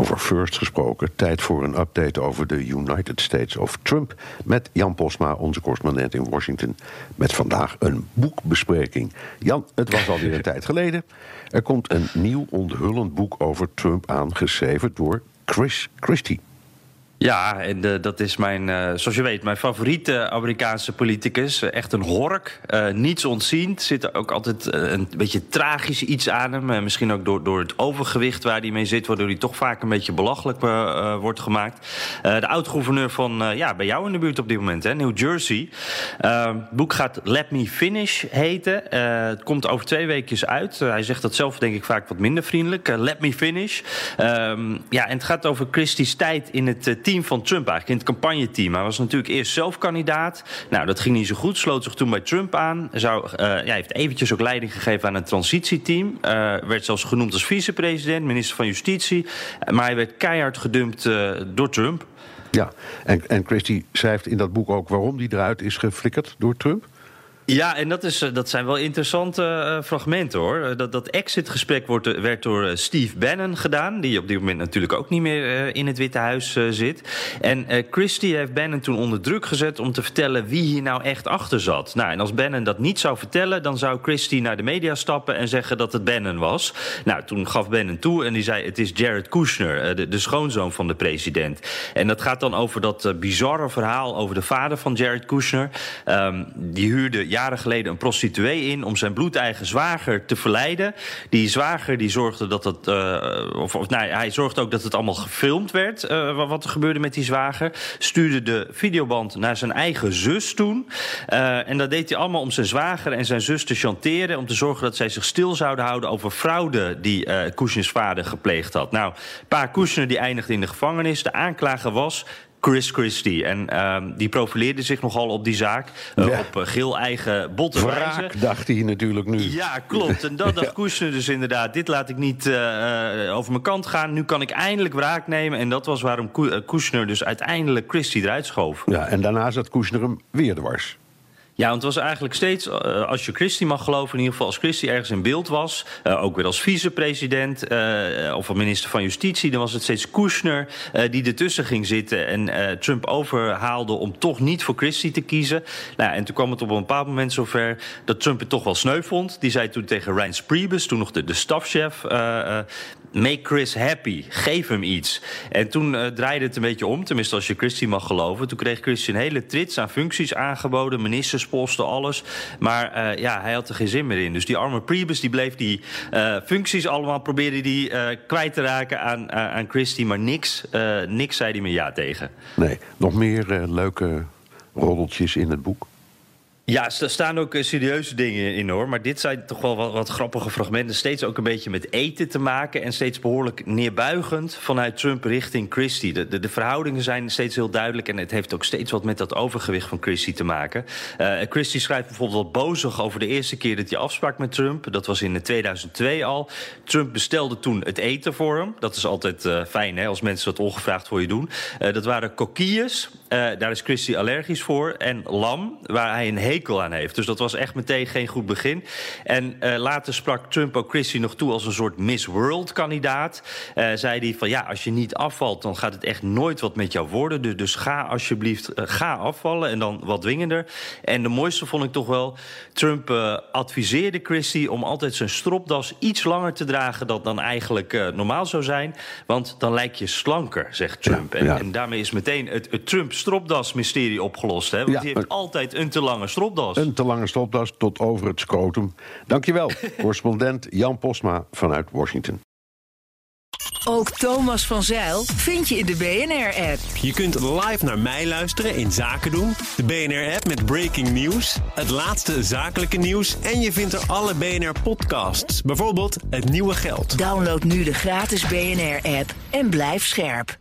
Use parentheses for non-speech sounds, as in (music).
Over First gesproken, tijd voor een update over de United States of Trump. Met Jan Posma, onze correspondent in Washington. Met vandaag een boekbespreking. Jan, het was alweer een (laughs) tijd geleden. Er komt een nieuw onthullend boek over Trump aangeschreven door Chris Christie. Ja, en uh, dat is mijn, uh, zoals je weet, mijn favoriete Amerikaanse politicus. Uh, echt een hork, niets ontziend. Zit er ook altijd een beetje tragisch iets aan hem. misschien ook door, door het overgewicht waar hij mee zit... waardoor hij toch vaak een beetje belachelijk wordt gemaakt. de oud-gouverneur van, ja, bij jou in de buurt op dit moment, hè, New Jersey. het boek gaat Let Me Finish heten. het komt over twee weekjes uit. hij zegt dat zelf denk ik vaak wat minder vriendelijk. Let Me Finish. Ehm, ja, en het gaat over Christie's tijd in het team van Trump eigenlijk, in het campagneteam. Hij was natuurlijk eerst zelf kandidaat. Nou, dat ging niet zo goed, sloot zich toen bij Trump aan. Zou, uh, ja, heeft eventjes ook leiding gegeven aan een transitieteam. Uh, werd zelfs genoemd als vicepresident, minister van Justitie. Maar hij werd keihard gedumpt door Trump. Ja, en, en Christie schrijft in dat boek ook waarom die eruit is geflikkerd door Trump? Ja, en dat, is, eh, dat zijn wel interessante uh, fragmenten hoor. Eh, dat, dat exit-gesprek wordt, werd door Steve Bannon gedaan, die op dit moment natuurlijk ook niet meer in het Witte Huis zit. En Christie heeft Bannon toen onder druk gezet om te vertellen wie hier nou echt achter zat. Nou, en als Bannon dat niet zou vertellen, dan zou Christie naar de media stappen en zeggen dat het Bannon was. Nou, toen gaf Bannon toe en die zei: Het is Jared Kushner, de, schoonzoon van de president. En dat gaat dan over dat bizarre verhaal over de vader van Jared Kushner. Um, die huurde jaren geleden een prostituee in om zijn bloedeigen zwager te verleiden. Die zwager die zorgde dat het. Uh, of, of nou, hij zorgde ook dat het allemaal gefilmd werd. Uh, wat er gebeurde met die zwager. Stuurde de videoband naar zijn eigen zus toen. Uh, en dat deed hij allemaal om zijn zwager en zijn zus te chanteren. Om te zorgen dat zij zich stil zouden houden over fraude die uh, Kushners vader gepleegd had. Nou, pa Kushner die eindigde in de gevangenis. De aanklager was Chris Christie. En uh, die profileerde zich nogal op die zaak. Uh, ja. Op uh, geel eigen botte Wraak, dacht hij natuurlijk nu. Ja, klopt. En dat (laughs) dacht. Kushner dus inderdaad. Dit laat ik niet uh, over mijn kant gaan. Nu kan ik eindelijk wraak nemen. En dat was waarom Kushner dus uiteindelijk Christie eruit schoof. Ja, en daarna zat Kushner hem weer dwars. Ja, want het was eigenlijk steeds, uh, als je Christie mag geloven, in ieder geval als Christie ergens in beeld was, uh, ook weer als vicepresident uh, of minister van Justitie, dan was het steeds Kushner die ertussen ging zitten en Trump overhaalde om toch niet voor Christie te kiezen. Nou, en toen kwam het op een bepaald moment zover dat Trump het toch wel sneu vond. Die zei toen tegen Reince Priebus, toen nog de, de stafchef, make Chris happy, geef hem iets. En toen draaide het een beetje om, tenminste als je Christie mag geloven. Toen kreeg Christie een hele trits aan functies aangeboden, ministers posten, alles. Maar uh, ja, hij had er geen zin meer in. Dus die arme Priebus die bleef die uh, functies allemaal probeerde die kwijt te raken aan, aan Christie. Maar niks, niks zei hij meer ja tegen. Nee, nog meer leuke roddeltjes in het boek? Ja, er staan ook serieuze dingen in hoor. Maar dit zijn toch wel wat, grappige fragmenten. Steeds ook een beetje met eten te maken. En steeds behoorlijk neerbuigend vanuit Trump richting Christie. De, de, de verhoudingen zijn steeds heel duidelijk. En het heeft ook steeds wat met dat overgewicht van Christie te maken. Uh, Christie schrijft bijvoorbeeld wat bozig over de eerste keer dat hij afsprak met Trump. Dat was in 2002 al. Trump bestelde toen het eten voor hem. Dat is altijd fijn hè, als mensen dat ongevraagd voor je doen. Dat waren kokkies. Daar is Christie allergisch voor. En lam, waar hij een hekel aan heeft. Dus dat was echt meteen geen goed begin. En uh, later sprak Trump ook Christie nog toe als een soort Miss World-kandidaat. Uh, zei hij van ja, als je niet afvalt, dan gaat het echt nooit wat met jou worden. Dus, dus ga alsjeblieft, ga afvallen en dan wat dwingender. En de mooiste vond ik toch wel, Trump adviseerde Christie om altijd zijn stropdas iets langer te dragen dan, dan eigenlijk normaal zou zijn. Want dan lijk je slanker, zegt Trump. Ja, ja. En, en, daarmee is meteen het, het Trump-stropdas-mysterie opgelost. Hè? Want ja, die heeft altijd een te lange stropdas. Een te lange stropdas tot over het scrotum. Dankjewel, (laughs) correspondent Jan Posma vanuit Washington. Ook Thomas van Zeil vind je in de BNR-app. Je kunt live naar mij luisteren in Zaken doen. De BNR-app met breaking news, het laatste zakelijke nieuws... en je vindt er alle BNR-podcasts, bijvoorbeeld Het Nieuwe Geld. Download nu de gratis BNR-app en blijf scherp.